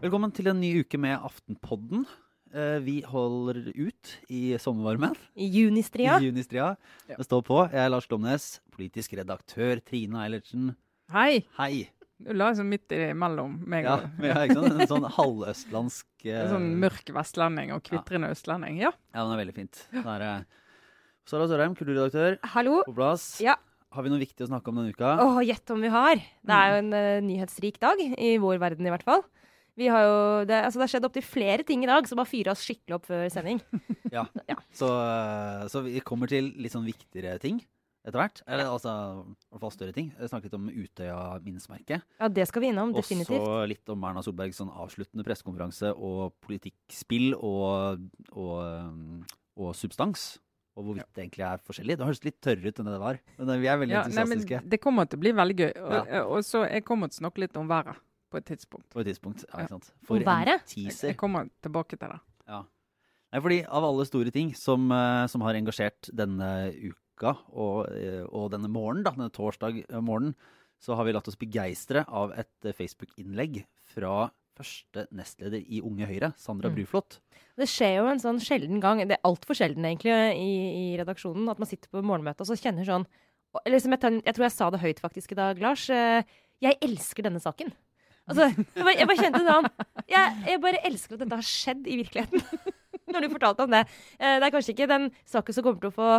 Velkommen til en ny uke med Aftenpodden. Eh, Vi holder ut i sommervarmen I junistria. i junistria. Det står på. Jeg er Lars Glomnes, politisk redaktør Trine Eilertsen. Hei! Hei. Du la liksom midt imellom meg Ja, og men jeg er ikke sånn, en sånn halvøstlandsk eh, en sånn mørk vestlending og kvitrende østlending. Ja. Ja, den er veldig fint. Det er, eh, Sara Sørheim, kulturredaktør Hallo. på plass. Ja. Har vi noe viktig å snakke om denne uka? Åh, gjett om vi har. Det er jo en uh, nyhetsrik dag, i vår verden i hvert fall. Vi har jo, det, altså det har skjedd opptil flere ting i dag som har fyra oss skikkelig opp før sending. Ja. Ja. Så, eh, så vi kommer til litt sånn viktigere ting etter hvert. Eller altså i hvert fall større ting. Jeg snakket om Utøya-minnesmerket. Ja, det skal vi innom, definitivt. Og så litt om Erna Solbergs sånn avsluttende pressekonferanse og politikkspill og, og, og, og substans. Og hvorvidt det egentlig er forskjellig. Det høres litt tørrere ut enn det det var. Men eh, vi er veldig Ja, nei, men det kommer til å bli veldig gøy. Og, Ja. og så Jeg kommer til å snakke litt om været på et tidspunkt. på et tidspunkt. Ja, Ja. ikke sant? Om været? en teaser. Jeg kommer tilbake til det. Nei, fordi av alle store ting som, eh, som har engasjert denne uka og, eh, og denne morgenen, da, denne torsdag eh, morgenen, så har vi latt oss begeistre av et eh, Facebook-innlegg fra første nestleder i Unge Høyre, Sandra Mm. Bruflot. Det skjer jo en sånn sjelden gang, det er altfor sjelden egentlig, i, i redaksjonen, at man sitter på morgenmøte og så kjenner sånn eller liksom jeg, jeg tror jeg sa det høyt faktisk i dag, Lars. eh, Jeg elsker denne saken. Altså, jeg bare, jeg bare kjente sånn jeg, jeg bare elsker at dette har skjedd i virkeligheten. Når du fortalte om det. Eh, Det er kanskje ikke den saken som kommer til å få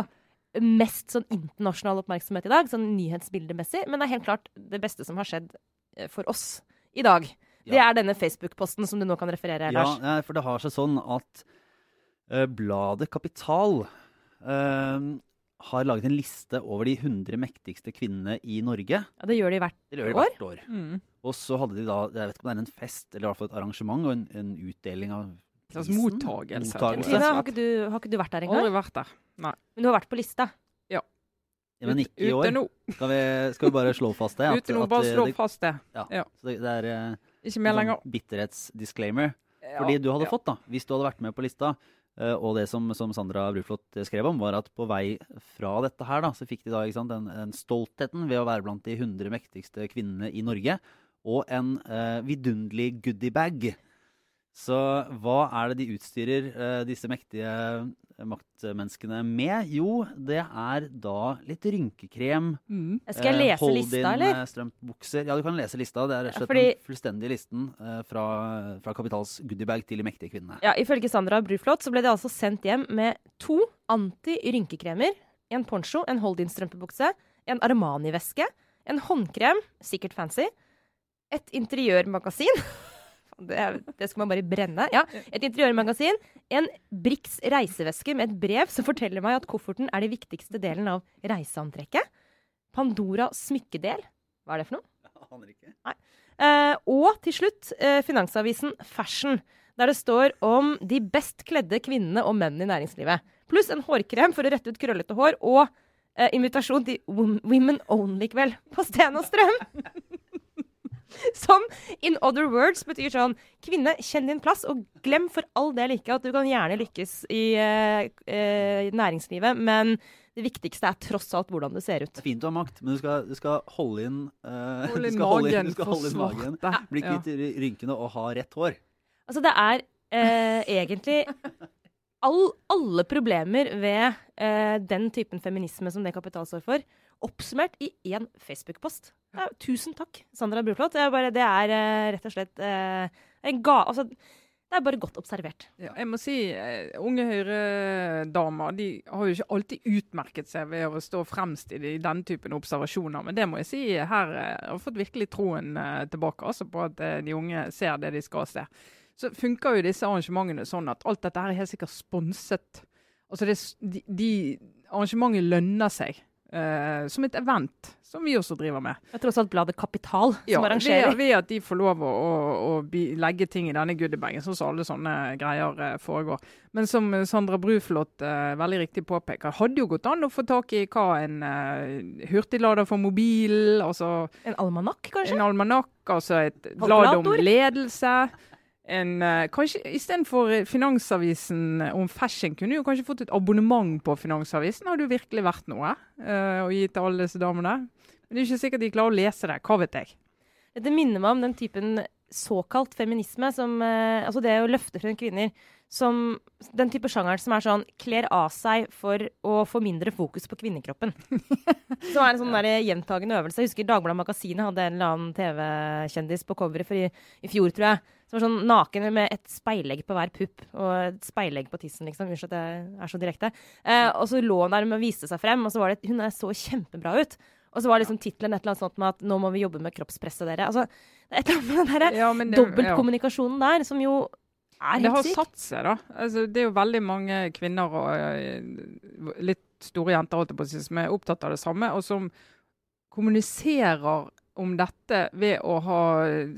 mest sånn internasjonal oppmerksomhet i dag, sånn nyhetsbildemessig, men det er helt klart det beste som har skjedd eh, for oss i dag. Det Ja. er denne Facebook-posten som du nå kan referere, Ja, Lars. Ja, for det har seg sånn at eh, bladet Kapital uh, har laget en liste over de 100 mektigste kvinnene i Norge. Ja, det gjør de hvert Det gjør de År? hvert år. Mm. Og så hadde de da, jeg vet ikke om det er en fest, eller i hvert fall et arrangement og en, en utdeling av prisen. mottagelse. Mottagelse. Tina, har ikke, du, har ikke du vært der engang? Aldri vært der. Nei. Men du har vært på lista. Ja, men ikke i Ute år. nå. Skal vi, skal vi bare slå fast det? Ute nå. Bare slå fast det. ja, ja. Så det, det er eh, Ikke mer sånn lenger. bitterhetsdisclaimer. Ja, Fordi du hadde ja. fått, da, hvis du hadde vært med på lista, eh, og det som, som Sandra Bruflot skrev om, var at på vei fra dette her, da, så fikk de da sant, den, den stoltheten ved å være blant de 100 mektigste kvinnene i Norge, og en uh, vidunderlig goodiebag. Så hva er det de utstyrer uh, disse mektige maktmenneskene med? Jo, det er da litt rynkekrem. Mm. Skal jeg eh, lese hold lista, eller? eh, strømpebukser. Ja, du kan lese lista. Det er rett og slett fordi- den fullstendige listen eh, fra, fra Kapitals goodiebag til de mektige kvinnene. Ja, Ifølge Sandra Bruflot så ble de altså sendt hjem med to anti-rynkekremer, en poncho, en Hold-in-strømpebukse, en Armani-veske, en håndkrem, sikkert fancy, et interiørmagasin det, er- det skal man bare brenne. Ja, Et interiørmagasin, en Brix reiseveske med et brev som forteller meg at kofferten er den viktigste delen av reiseantrekket. Pandora smykkedel. Hva er det for noe? Aner ikke. Eh, og til slutt eh, Finansavisen Fashion, der det står om de best kledde kvinnene og mennene i næringslivet. Pluss en hårkrem for å rette ut krøllete hår, og eh, invitasjon til Women Only-kveld på Sten og Strøm. Som in other words betyr sånn Kvinne, kjenn din plass, og glem for all del ikke at du kan gjerne lykkes i eh, eh, næringslivet, men det viktigste er tross alt hvordan det ser ut. Det er fint å ha makt, men du skal, du skal holde inn uh, Hold inn magen du skal holde inn magen, svarte. Bli kvitt ry- rynkene og ha rett hår. Altså, det er eh, egentlig all, alle problemer ved eh, den typen feminisme som det Kapital står for, oppsummert i én Facebook-post. Ja, tusen takk, Sandra Bruflot. Det det er eh, rett og slett eh, en ga... Altså, det er bare godt observert. Ja, jeg må si, eh, Unge Høyre-damer de har jo ikke alltid utmerket seg ved å stå fremst i, de, i den typen observasjoner. Men det må jeg si, her eh, har fått virkelig troen tilbake altså på at de unge ser det de skal se. Så funker jo disse arrangementene sånn at alt dette her er helt sikkert sponset. Altså det, de, de Arrangementet lønner seg. Eh, som et event, som vi også driver med. Det er tross alt bladet Kapital som Ja, arrangerer. ved, ved at de får lov å, å, å legge ting i denne goodiebagen, sånn som alle sånne greier uh, foregår. Men som Sandra Bruflot uh, veldig riktig påpeker, hadde jo gått an å få tak i hva en hurtiglader for mobil, altså En almanakk, kanskje? en almanakk, altså et blad om ledelse. En uh, kanskje Istedenfor Finansavisen om fashion, kunne du kanskje fått et abonnement på Finansavisen. Hadde jo virkelig vært noe uh, å gi til alle disse damene. Men det er ikke sikkert de klarer å lese det. Hva vet jeg. Det minner meg om den typen såkalt feminisme, som, uh, altså det å løfte frem kvinner som den type sjangeren som er sånn kler av seg for å få mindre fokus på kvinnekroppen. som er en sånn der gjentagende øvelse. Jeg husker Dagbladet Magasinet hadde en eller annen TV-kjendis på coveret for i, i, fjor, tror jeg. Som var sånn naken med et speilegg på hver pupp og et speilegg på tissen, liksom. Unnskyld at jeg er så direkte. Eh, og så lå hun der med å vise seg frem, og så var det Hun så kjempebra ut. Og så var liksom tittelen et eller annet sånt med at 'nå må vi jobbe med kroppspresset, dere'. Altså, et eller annet med den der ja, dobbeltkommunikasjonen ja. der som jo er helt sykt. det har satt seg, da. Altså, det er jo veldig mange kvinner og uh, litt store jenter på, som er opptatt av det samme, og som kommuniserer om dette ved å ha,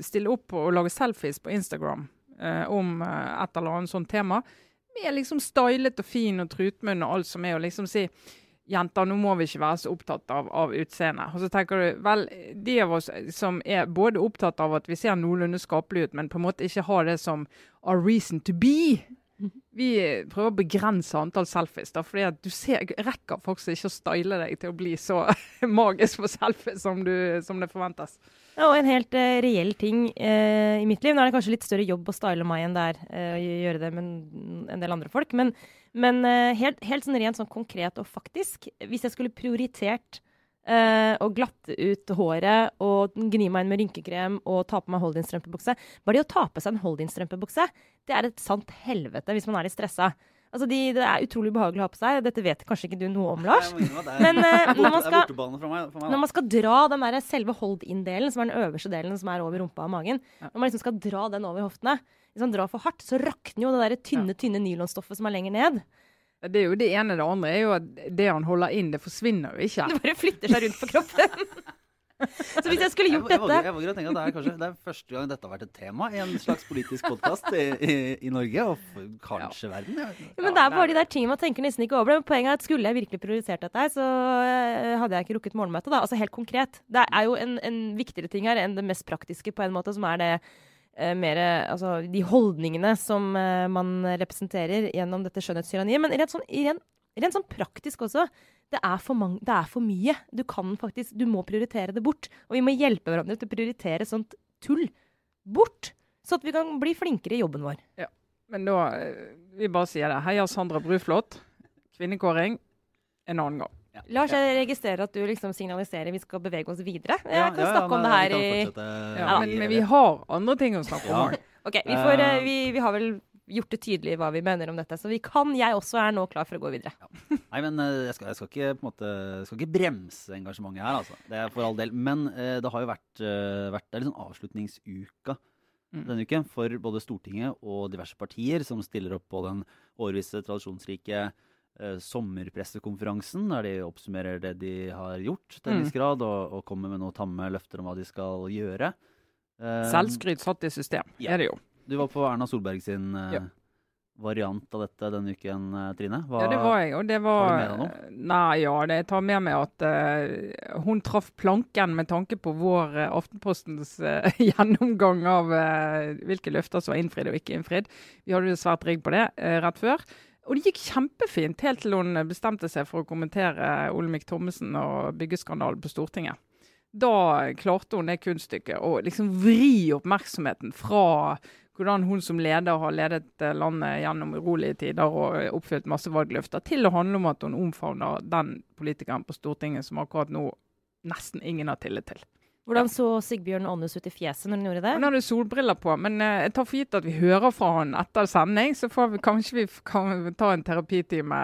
stille opp og lage selfies på Instagram eh, om uh, et eller annet sånt tema. Med liksom stylet og fin og trutmunn og alt som er, og liksom si jenter, nå må vi ikke være så opptatt av, av utseendet. Og så tenker du, vel, De av oss som er både opptatt av at vi ser noenlunde skapelige ut, men på en måte ikke har det som a reason to be. Vi prøver å begrense antall selfies. da, fordi at du ser, rekker faktisk ikke å style deg til å bli så magisk på selfies som, du, som det forventes. Ja, og en helt uh, reell ting uh, i mitt liv. Nå er det kanskje litt større jobb å style meg enn det er uh, å gjøre det med en del andre folk. Men, men helt, helt, sånn rent sånn konkret og faktisk, hvis jeg skulle prioritert å glatte ut håret og gni meg inn med rynkekrem og ta på meg Holdin-strømpebukse Bare det å ta på seg en Holdin-strømpebukse, det er et sant helvete hvis man er litt stressa. Altså de, det er utrolig behagelig å ha på seg. Dette vet kanskje ikke du noe om, Lars. Men uh, når, man skal, når man skal dra den der selve hold-in-delen, som er den øverste delen som er over rumpa og magen, når man liksom skal dra den over hoftene, hvis man drar for hardt, så rakner jo det der tynne, tynne nylonstoffet som er lenger ned. Det er jo det ene. Det andre er jo at det han holder inn, det forsvinner jo ikke. Det bare flytter seg rundt på kroppen. Så hvis jeg skulle gjort jeg, jeg, jeg, jeg å tenke at det er, kanskje, det er første gang dette har vært et tema i en slags politisk podkast i, i, i, Norge, og kanskje ja. verden. Ja, men det er bare de der tingene man tenker nesten ikke over det. Poenget er at skulle jeg virkelig prioritert dette, så eh, hadde jeg ikke rukket morgenmøtet. Da. Altså helt konkret. Det er jo en, en, viktigere ting her enn det mest praktiske, på en måte, som er det mer Altså de holdningene som eh, man representerer gjennom dette skjønnhetstyranniet. Men rent sånn, rent, rent sånn praktisk også det er, mange, det er, for mye. Du kan faktisk, du må prioritere det bort. Og vi må hjelpe hverandre til å prioritere sånt tull bort. Så at vi kan bli flinkere i jobben vår. Ja, Men da eh, vi bare sier det. Heia Sandra Bruflot. Kvinnekåring en annen gang. Ja. Lars, jeg registrerer at du liksom signaliserer vi skal bevege oss videre. Jeg kan ja, snakke om det her i men, men, vi har andre ting å snakke om. Ok, vi, får, uh, vi, vi, har vel gjort det tydelig hva vi mener om dette. Så vi kan, jeg også er nå klar for å gå videre. Ja. Nei, men eh, jeg skal, jeg skal ikke, på en måte, skal ikke bremse engasjementet her, altså. Det er for all del. Men uh, det har jo vært, uh, vært det er liksom avslutningsuka mm. denne uken for både Stortinget og diverse partier som stiller opp på den årvisse, tradisjonsrike uh, sommerpressekonferansen, der de oppsummerer det de har gjort til en viss mm. grad, og, og, kommer med noen tamme løfter om hva de skal gjøre. Selvskryt satt i system, ja. er det jo. Du var på Erna Solberg sin uh, ja. variant av dette denne uken, uh, Trine. Hva, ja, det var jeg. Og det var Har du med deg noe? Nei, ja. Det, tar med meg at uh, hun traff planken med tanke på vår Aftenpostens gjennomgang av hvilke løfter som var innfridd og ikke innfridd. Vi hadde jo svært rigg på det rett før. Og det gikk kjempefint helt til hun bestemte seg for å kommentere Olemic Thommessen og byggeskandalen på Stortinget. Da klarte hun det kunststykket å liksom vri oppmerksomheten fra hvordan hun som leder har ledet eh, landet gjennom urolige tider og oppfylt masse valgløfter, til å handle om at hun omfavner den politikeren på Stortinget som akkurat nå nesten ingen har tillit til. Hvordan så Sigbjørn Aanes ut i fjeset når han gjorde det? Han hadde solbriller på, men uh, jeg tar for gitt at vi hører fra han etter sending. Så får vi, kanskje vi kan ta en terapitime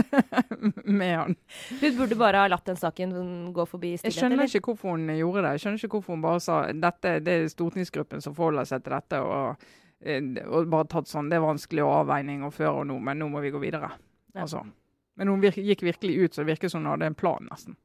med han. Hun burde bare ha latt den saken gå forbi stillhet? Jeg skjønner eller? ikke hvorfor hun gjorde det. Jeg skjønner ikke hvorfor hun bare sa dette, det er stortingsgruppen som forholder seg til dette. og, eh, og bare tatt sånn, Det er vanskelig å avveining og før og nå, men nå må vi gå videre. Ja. Altså. Men hun virke, gikk virkelig ut, så det virker som hun hadde en plan, nesten.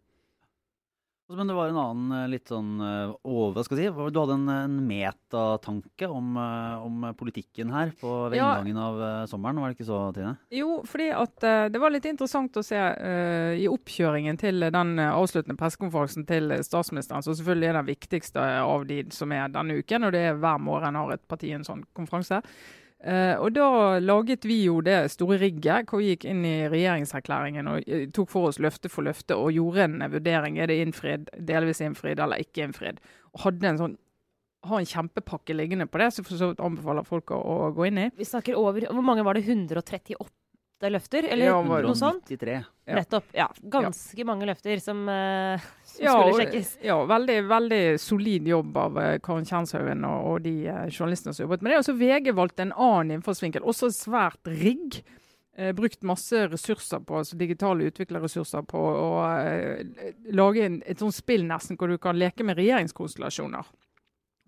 Men det var en annen eh, litt sånn eh, over, hva skal jeg si, Du hadde en, en metatanke om, eh, om, politikken her på, ved ja. inngangen av sommeren, var det ikke så, Tine? Jo, fordi at det var litt interessant å se uh, i oppkjøringen til den avsluttende pressekonferansen til statsministeren, som selvfølgelig er den viktigste av de som er denne uken, og det er hver morgen har et parti en sånn konferanse. Uh, og Da laget vi jo det store rigget, hvor vi gikk inn i regjeringserklæringen og uh, tok for oss løfte for løfte og gjorde en vurdering. Er det innfridd, delvis innfridd eller ikke innfridd? Og hadde en sånn har en kjempepakke liggende på det, så vidt anbefaler folk å, å, gå inn i. Vi snakker over, Hvor mange var det? 138 løfter, eller ja, noe sånt? Ja. Nettopp. Ja. Ganske ja. mange løfter som, uh, som ja, skulle sjekkes. Ja, veldig, veldig solid jobb av uh, Karen Kjernshaugen og, og, de uh, journalistene som jobbet. Men det er også VG valgte en annen innfallsvinkel, også svært rigg. brukt masse ressurser på, altså digitale utviklerressurser på å lage en, et sånt spill nesten hvor du kan leke med regjeringskonstellasjoner.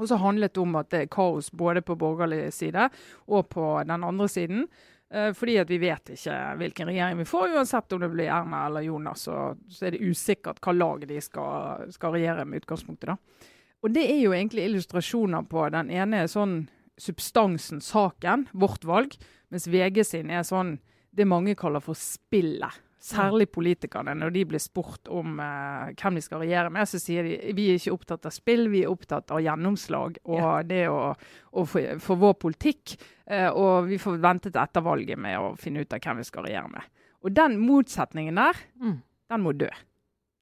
Og så handlet det om at det er kaos både på borgerlig side og på den andre siden. Eh, fordi at vi vet ikke hvilken regjering vi får. Uansett om det blir Erna eller Jonas, så, så er det usikkert hva lag de skal, skal, regjere med utgangspunktet. da. Og det er jo egentlig illustrasjoner på den ene sånn substansen, saken, vårt valg, mens VG sin er sånn det mange kaller for spillet. Særlig politikerne, når de blir spurt om uh, hvem de skal regjere med, så sier de vi er ikke opptatt av spill, vi er opptatt av gjennomslag og ja. det å, å få vår politikk. Uh, og vi får vente til etter valget med å finne ut av hvem vi skal regjere med. Og den motsetningen der, mm. den må dø.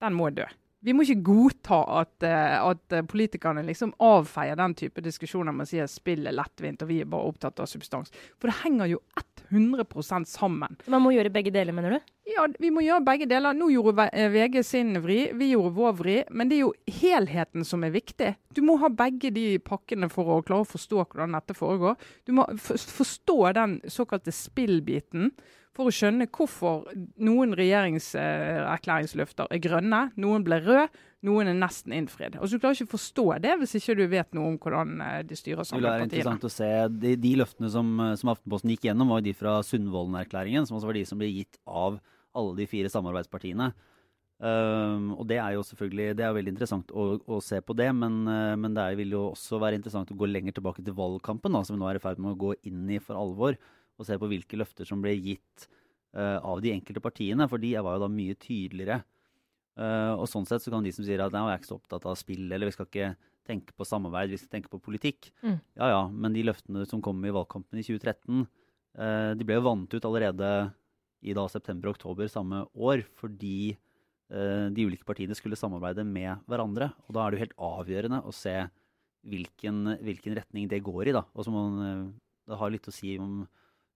Den må dø. Vi må ikke godta at, uh, at politikerne liksom avfeier den type diskusjoner med å si at spill er lettvint og vi er bare opptatt av substans. For det henger jo 100% sammen. Man må gjøre begge deler, mener du? Ja, vi må gjøre begge deler. Nå gjorde VG sin vri, vi gjorde vår vri. Men det er jo helheten som er viktig. Du må ha begge de pakkene for å klare å forstå hvordan dette foregår. Du må forstå den såkalte spillbiten for å skjønne hvorfor noen regjeringserklæringsløfter er grønne, noen ble røde, noen er nesten innfridd. Altså, du klarer ikke å forstå det hvis ikke du vet noe om hvordan eh, de styrer sammen Det er interessant å se. De, de løftene som, som, Aftenposten gikk gjennom, var de fra Sundvolden-erklæringen, som også var de som ble gitt av alle de fire samarbeidspartiene. Um, og det er jo selvfølgelig det er veldig interessant å, å se på det, men, uh, men, det vil jo også være interessant å gå lenger tilbake til valgkampen, da, som vi nå er i ferd med å gå inn i for alvor og se på hvilke løfter som ble gitt uh, av de enkelte partiene. For de var jo da mye tydeligere. Uh, og sånn sett så kan de som sier at nei, jeg er ikke så opptatt av spill, eller vi skal ikke tenke på samarbeid, vi skal tenke på politikk. Mm. Ja ja, men de løftene som kom i valgkampen i 2013, uh, eh, de ble jo vant ut allerede i da september-oktober samme år fordi de ulike partiene skulle samarbeide med hverandre. Og da er det jo helt avgjørende å se hvilken, hvilken retning det går i. da, Og så må man det har litt å si om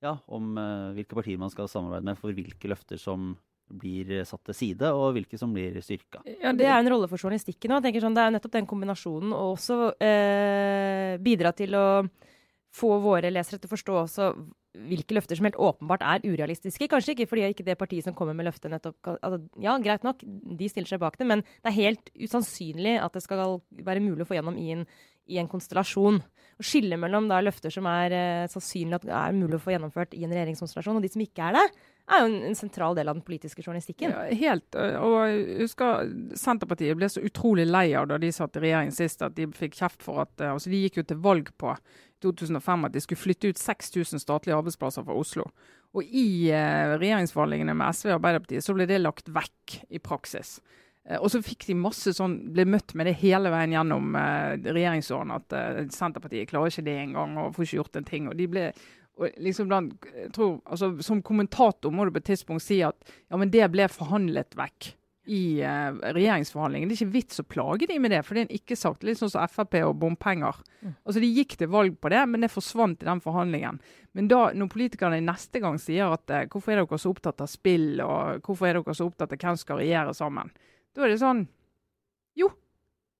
ja, om uh, hvilke partier man skal samarbeide med for hvilke løfter som blir satt til side, og hvilke som blir styrka. Ja, det er en rolle for journalistikken òg. Sånn, det er nettopp den kombinasjonen. Og også eh, bidra til å få våre lesere til å forstå også hvilke løfter som helt åpenbart er urealistiske. Kanskje ikke fordi ikke det partiet som kommer med løftet nettopp altså, Ja, greit nok, de stiller seg bak det, men det er helt usannsynlig at det skal være mulig å få gjennom i en, i en konstellasjon. Å skille mellom da, løfter som er eh, sannsynlig at er mulig å få gjennomført i en regjeringskonstellasjon, og de som ikke er det, er jo en, en sentral del av den politiske journalistikken. Ja, helt. Og jeg husker Senterpartiet ble så utrolig lei av da de satt i regjering sist, at de fikk kjeft for at altså De gikk jo til valg på 2005 at de skulle flytte ut 6000 statlige arbeidsplasser fra Oslo. Og i eh, regjeringsforhandlingene med SV og Arbeiderpartiet så ble det lagt vekk i praksis. Eh, og så fikk de masse sånn, ble møtt med det hele veien gjennom eh, regjeringsårene. At eh, Senterpartiet klarer ikke det engang og får ikke gjort en ting. og de ble liksom blant, jeg tror, altså, Som kommentator må du på et tidspunkt si at ja, men det ble forhandlet vekk i eh, regjeringsforhandlingene. Det er ikke vits å plage de med det, for det er en ikke-sagt. Litt sånn som Frp og bompenger. Mm. Altså De gikk til valg på det, men det forsvant i den forhandlingen. Men da, når politikerne neste gang sier at eh, hvorfor er dere så opptatt av spill, og hvorfor er dere så opptatt av hvem skal regjere sammen, da er det sånn Jo,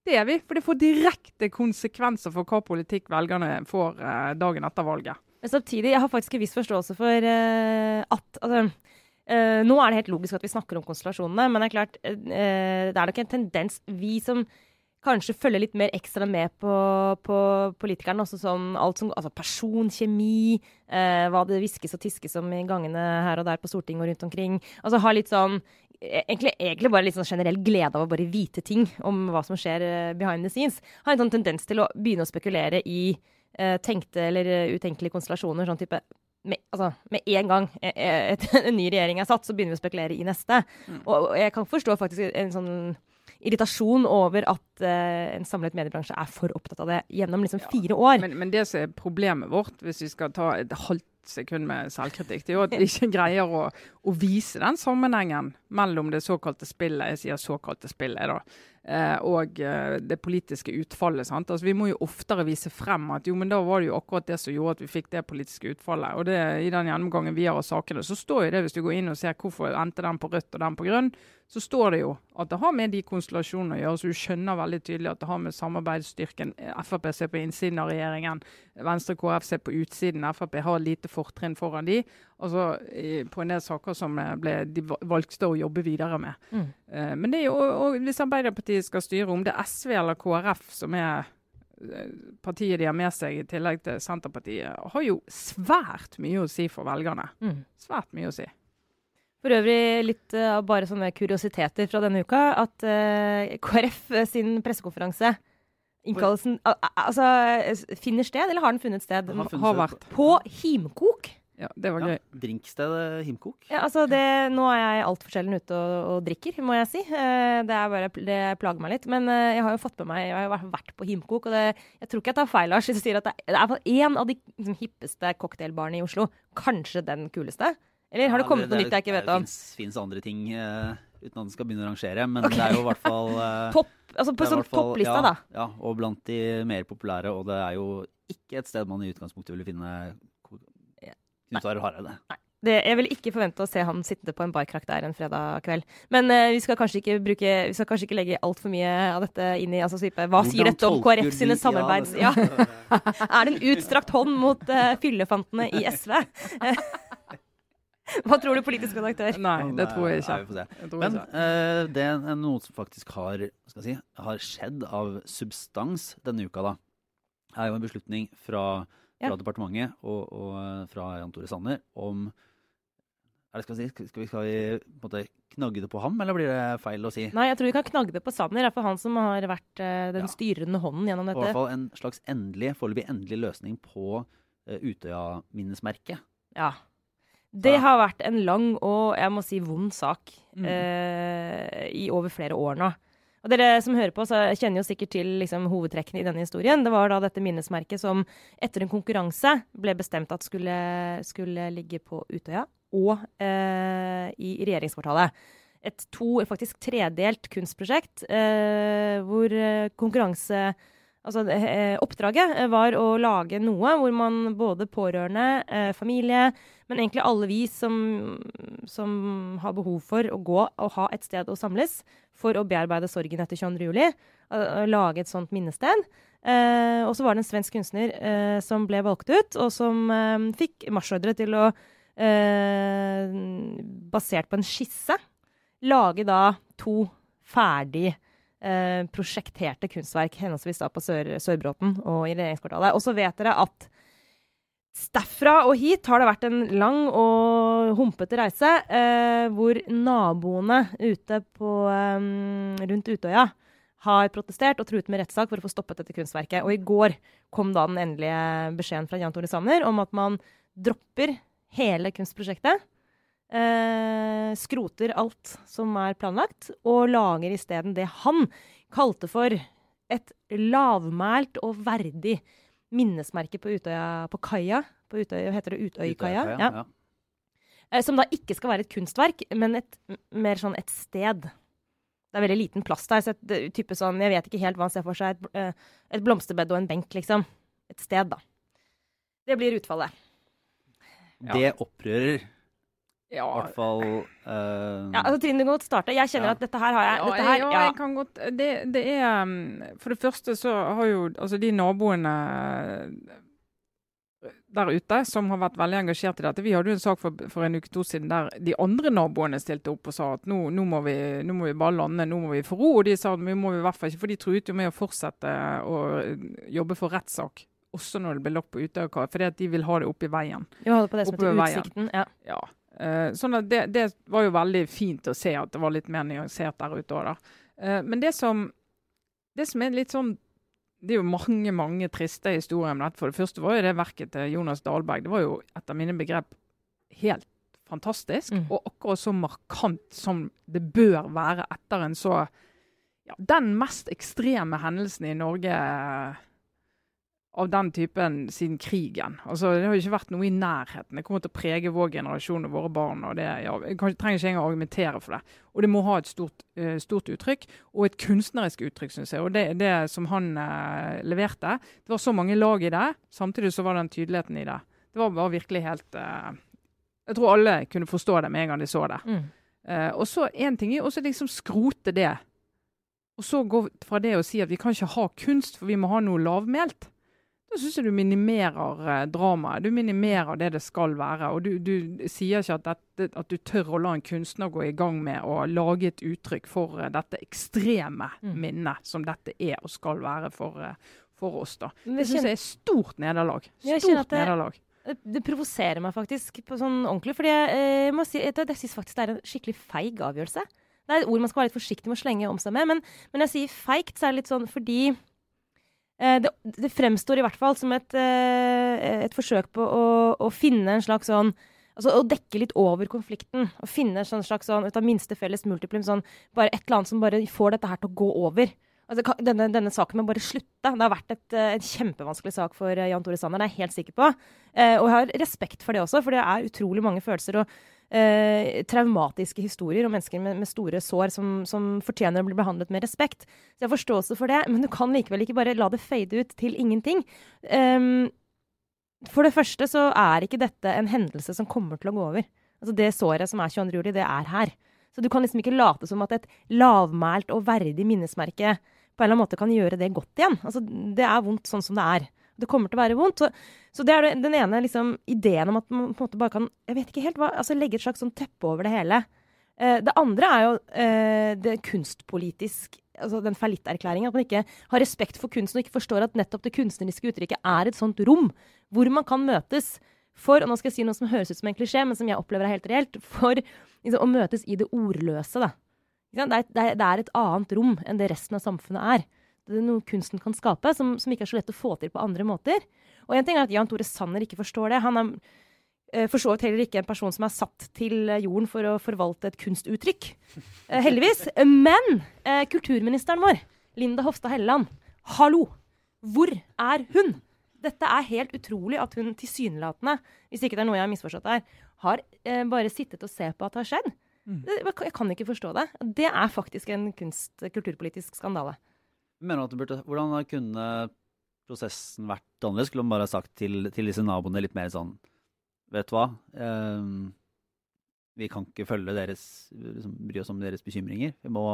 det er vi. For det får direkte konsekvenser for hva politikk velgerne får uh, dagen etter valget. Men samtidig, jeg har faktisk en viss forståelse for at altså, Uh, nå er det helt logisk at vi snakker om konstellasjonene, men det er klart, uh, det er nok en tendens Vi som kanskje følger litt mer ekstra med på, på politikerne, også sånn alt som altså personkjemi, kjemi, hva det hviskes og tiskes om i gangene her og der på Stortinget og rundt omkring. Altså ha litt sånn egentlig, egentlig bare litt sånn generell glede av å bare vite ting om hva som skjer uh, behind the scenes, har en sånn tendens til å begynne å spekulere i uh, tenkte eller uh, utenkelige konstellasjoner. sånn type med, altså, med en gang et, et, en ny regjering er satt, så begynner vi å spekulere i neste. Mm. Og, og, jeg kan forstå faktisk en sånn irritasjon over at en samlet mediebransje er for opptatt av det gjennom liksom fire år. Men, men det som er problemet vårt, hvis vi skal ta et halvt sekund med selvkritikk. Det er jo at vi ikke greier å, å, vise den sammenhengen mellom det såkalte spillet jeg sier såkalte spillet da, eh, og eh, det politiske utfallet. Altså, vi må jo oftere vise frem at jo, men da var det jo akkurat det som gjorde at vi fikk det politiske utfallet. Og det, I den gjennomgangen vi har av sakene, så står jo det, hvis du går inn og ser hvorfor endte den på rødt og den på grønn, så står det jo at det har med de konstellasjonene å gjøre. Så du skjønner veldig tydelig at det har med samarbeidsstyrken Frp ser på innsiden av regjeringen, Venstre KrF ser på utsiden. Frp har lite fortrinn foran de. Altså på en del saker som eh, ble, de valgte å jobbe videre med. Mm. Uh, men det er jo, og hvis Arbeiderpartiet skal styre, om det er SV eller KrF som er eh, partiet de har med seg, i tillegg til Senterpartiet, har jo svært mye å si for velgerne. Mm. Svært mye å si. For øvrig litt uh, bare sånne kuriositeter fra denne uka. At uh, KrF sin pressekonferanse Innkallelsen altså, finner sted, eller har den funnet sted? Har, funnet har vært. På Himkok. Ja, det var gøy. Ja, drinkstedet Himkok. Ja, altså det, nå er jeg altfor sjelden ute og, og, drikker, må jeg si. Det, bare, det, plager meg litt. Men jeg har jo fått med meg Jeg har vært på Himkok, og det, jeg tror ikke jeg tar feil, Lars, hvis jeg sier at det, er en av de liksom, hippeste cocktailbarene i Oslo. Kanskje den kuleste. Eller har det kommet noe nytt jeg ikke vet om? Det fins andre ting, uh, uten at en skal begynne å rangere. Men okay. det er jo i hvert fall uh, Topp, altså på sånn topplista, ja, da. Ja, og blant de mer populære. Og det er jo ikke et sted man i utgangspunktet ville finne Knut Arild Hareide. Det, jeg vil ikke forvente å se han sitte på en barkrakk der en fredag kveld. Men uh, vi skal kanskje ikke bruke Vi skal kanskje ikke legge altfor mye av dette inn i altså, Hva Hvordan sier dette om KrF sine samarbeids... Ja. er det en utstrakt hånd mot uh, fyllefantene i SV? Hva tror du, politisk redaktør? Nei, det tror jeg ikke. Nei, Men uh, det er noe som faktisk har, si, har, skjedd av substans denne uka, da. er jo en beslutning fra, fra ja. departementet og, og, eh, fra Jan Tore Sanner om er det, skal, vi skal vi, skal vi måte, knagge det på ham, eller blir det feil å si? Nei, jeg tror vi kan knagge det på Sanner. Det er for han som har vært uh, den ja. styrende hånden gjennom dette. I hvert fall en slags endelig, foreløpig endelig løsning på uh, Utøya-minnesmerket. Ja. Det har vært en lang og jeg må si vond sak mm. eh, i over flere år nå. Og Dere som hører på, så kjenner jo sikkert til liksom, hovedtrekkene i denne historien. Det var da dette minnesmerket som etter en konkurranse ble bestemt at skulle, skulle ligge på Utøya og eh, i regjeringskvartalet. Et to, faktisk tredelt kunstprosjekt eh, hvor eh, konkurranse Altså, eh, oppdraget eh, var å lage noe hvor man både pårørende, eh, familie, men egentlig alle vi som, som, har behov for å gå og ha et sted å samles for å bearbeide sorgen etter 22. juli, lage et sånt minnested. Eh, og så var det en svensk kunstner eh, som ble valgt ut, og som eh, fikk marsjordre til å, basert på en skisse, lage da to ferdige eh, prosjekterte kunstverk, henholdsvis da på Sør Sørbråten og i regjeringskvartalet. Og så vet dere at derfra og hit har det vært en lang og humpete reise, eh, hvor naboene ute på, um, rundt Utøya har protestert og truet med rettssak for å få stoppet dette kunstverket. Og i går kom da den endelige beskjeden fra Jan Tore Sanner om at man dropper hele kunstprosjektet eh, skroter alt som er planlagt, og lager isteden det han kalte for et lavmælt og verdig minnesmerke på Utøya på kaia. På Utøya, heter det Utøykaia? Ja. ja. Eh, som da ikke skal være et kunstverk, men et, mer sånn et sted. Det er veldig liten plass der. så et, type sånn, Jeg vet ikke helt hva han ser for seg. Et, eh, et blomsterbed og en benk, liksom. Et sted, da. Det blir utfallet. Det opprører ja. I hvert fall uh... ja, altså Trine, du kan godt starte. Jeg kjenner ja. at dette her har jeg Ja, her, ja, jeg kan godt det, det, er um, For det første så har jo altså de naboene der ute som har vært veldig engasjert i dette. Vi hadde jo en sak for, for en uke to siden der de andre naboene stilte opp og sa at nå, nå, må, vi, nå må, vi, bare lande, nå må vi få ro. Og de sa at vi må vi i hvert fall ikke, for de truet jo med å fortsette å jobbe for rettssak også når det blir lagt på Utøya, fordi at de vil ha det opp i veien. Jo, på det som heter Utsikten, ja. ja. Eh, sånn at det, det, var jo veldig fint å se at det var litt mer nyansert der ute òg, da. Eh, men det som, det som er litt sånn det er jo mange mange triste historier om dette. For det første var jo det verket til Jonas Dahlberg. Det var jo etter mine begrep helt fantastisk. Mm. Og akkurat så markant som det bør være etter en så ja, Den mest ekstreme hendelsen i Norge av den typen siden krigen. Altså, Det har ikke vært noe i nærheten. Det kommer til å prege vår generasjon og våre barn. og det, ja, Jeg trenger ikke engang argumentere for det. Og det må ha et stort, eh, stort uttrykk, og et kunstnerisk uttrykk, syns jeg. Og det, det som han eh, leverte, det var så mange lag i det. Samtidig så var den tydeligheten i det. Det var bare virkelig helt eh, Jeg tror alle kunne forstå det med en gang de så det. Mm. Eh, og så én ting er også liksom skrote det. Og så gå fra det å si at vi kan ikke ha kunst, for vi må ha noe lavmælt. Da syns jeg du minimerer eh, dramaet. Du minimerer det det skal være. Og du, du sier ikke at, dette, at du tør å la en kunstner gå i gang med å lage et uttrykk for eh, dette ekstreme Mm. minnet som dette er og skal være for, eh, for oss. da. Det syns jeg er stort nederlag. Jeg Stort nederlag. det, det provoserer meg faktisk på sånn ordentlig. Fordi jeg, jeg, si, jeg, jeg syns faktisk det er en skikkelig feig avgjørelse. Det er et ord man skal være litt forsiktig med å slenge om seg med. Men men når jeg sier feigt, så er det litt sånn fordi det, det fremstår i hvert fall som et, eh, et forsøk på å, å finne en slags sånn Altså å dekke litt over konflikten. Å finne en sånn slags sånn, ut av minste felles multiplum, sånn bare et eller annet som bare får dette her til å gå over. Altså, denne, denne saken må bare slutte. Det har vært et, eh, en kjempevanskelig sak for eh, Jan Tore Sanner, det er jeg helt sikker på. Eh, og jeg har respekt for det også, for det er utrolig mange følelser og eh, traumatiske historier om mennesker med, med store sår som, som fortjener å bli behandlet med respekt. Så jeg har forståelse for det, men du kan likevel ikke bare la det fade ut til ingenting. Um, for det første så er ikke dette en hendelse som kommer til å gå over. Altså Det såret som er 22. juli, det er her. Så du kan liksom ikke late som at et lavmælt og verdig minnesmerke på en eller annen måte kan gjøre det godt igjen. Altså Det er vondt sånn som det er. Det kommer til å være vondt. Så, så det er den ene liksom, ideen om at man på en måte bare kan jeg vet ikke helt hva, altså legge et slags sånn teppe over det hele. Eh, det andre er jo eh, det kunstpolitisk altså den fallitterklæringen. At man ikke har respekt for kunsten og ikke forstår at nettopp det kunstneriske uttrykket er et sånt rom hvor man kan møtes for og nå skal jeg si noe som høres ut som en klisjé, men som jeg opplever er helt reelt for liksom, å møtes i det ordløse. Da. Det, er, det, er, et annet rom enn det resten av samfunnet er. Det er noe kunsten kan skape, som, som ikke er så lett å få til på andre måter. Og en ting er at Jan Tore Sanner ikke forstår det. Han er eh, for så vidt heller ikke en person som er satt til eh, jorden for å forvalte et kunstuttrykk. Eh, heldigvis. Men eh, kulturministeren vår, Linda Hofstad Helleland, hallo! Hvor er hun? Dette er helt utrolig at hun tilsynelatende, hvis ikke det er noe jeg har misforstått her, har bare sittet og se på at det har skjedd. Mm. Jeg kan ikke forstå det. Det er faktisk en kunst, kulturpolitisk skandale. Mener du at burde, Hvordan kunne prosessen vært annerledes? Skulle man bare sagt til, til disse naboene litt mer sånn Vet du hva? Eh, vi kan ikke følge deres, liksom, bry oss om deres bekymringer. Vi må,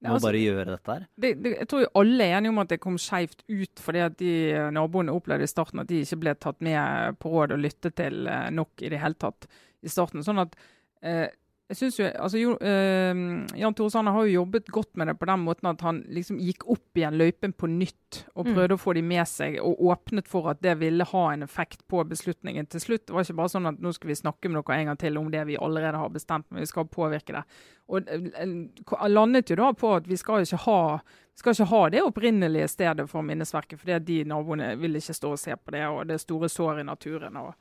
vi Ja, altså- bare gjøre dette her. det, det, jeg tror jo alle er enige om at det kom skeivt ut fordi at de eh, naboene opplevde i starten at de ikke ble tatt med på råd og lyttet til eh, nok i det hele tatt i starten. Sånn at eh, jeg synes jo, altså jo, eh, Jan Tore Sanner har jo jobbet godt med det på den måten at han liksom gikk opp igjen løypen på nytt og Mm. prøvde å få de med seg, og åpnet for at det ville ha en effekt på beslutningen til slutt. Det var ikke bare sånn at nå skal vi snakke med dere en gang til om det vi allerede har bestemt, men vi skal påvirke det. Og eh, landet jo da på at vi skal ikke ha skal ikke ha det opprinnelige stedet for minnesverket, for de naboene vil ikke stå og se på det, og det er store sår i naturen. og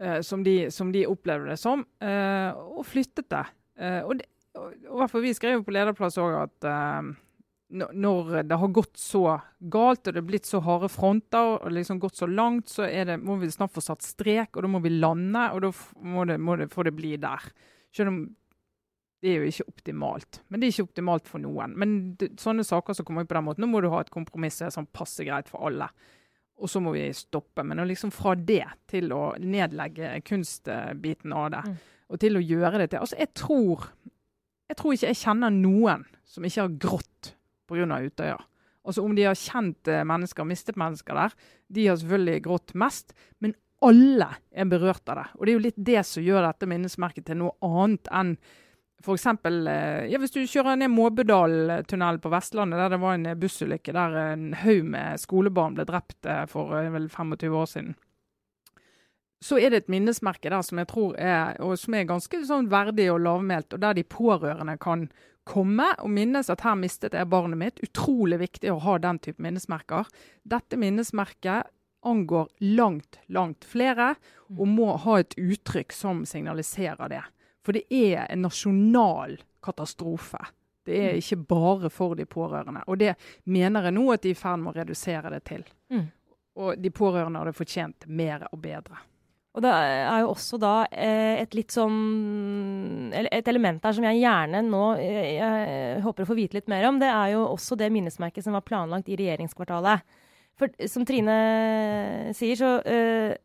eh, som, de, som de opplevde det som, eh, og flyttet det. Eh, og, og, og vi skrev jo på lederplass òg at eh, når- det har gått så galt og det er blitt så harde fronter og liksom gått så langt, så det, må vi snart få satt strek, og da må vi lande, og da må det, må det, får det bli der. Selv om det er jo ikke optimalt. Men det er ikke optimalt for noen. Men det, sånne saker som kommer på den måten, nå må du ha et kompromiss som sånn passe greit for alle. Og så må vi stoppe. Men liksom fra det til å nedlegge kunstbiten av det, Mm. og til å gjøre det til Altså, jeg tror Jeg tror ikke jeg kjenner noen som ikke har grått pga. Utøya. Altså Om de har kjent eh, mennesker, mistet mennesker der, de har selvfølgelig grått mest. Men alle er berørt av det. Og det er jo litt det som gjør dette minnesmerket til noe annet enn F.eks. Ja, hvis du kjører ned Måbødaltunnelen på Vestlandet, der det var en bussulykke der en haug med skolebarn ble drept eh, for eh, vel 25 år siden. så er det et minnesmerke der som jeg tror er, som er ganske sånn verdig og lavmælt, og der de pårørende kan komme og minnes at her mistet jeg barnet mitt. Utrolig viktig å ha den type minnesmerker. Dette minnesmerket angår langt, langt flere, og må ha et uttrykk som signaliserer det. For det er en nasjonal katastrofe. Det er ikke bare for de pårørende. Og det mener jeg nå at de er i ferd med å redusere det til. Mm. Og de pårørende hadde fortjent mer og bedre. Og det er jo også da eh, et litt sånn Et element der som jeg gjerne nå eh, jeg håper å få vite litt mer om, det er jo også det minnesmerket som var planlagt i regjeringskvartalet. For som Trine sier, så eh,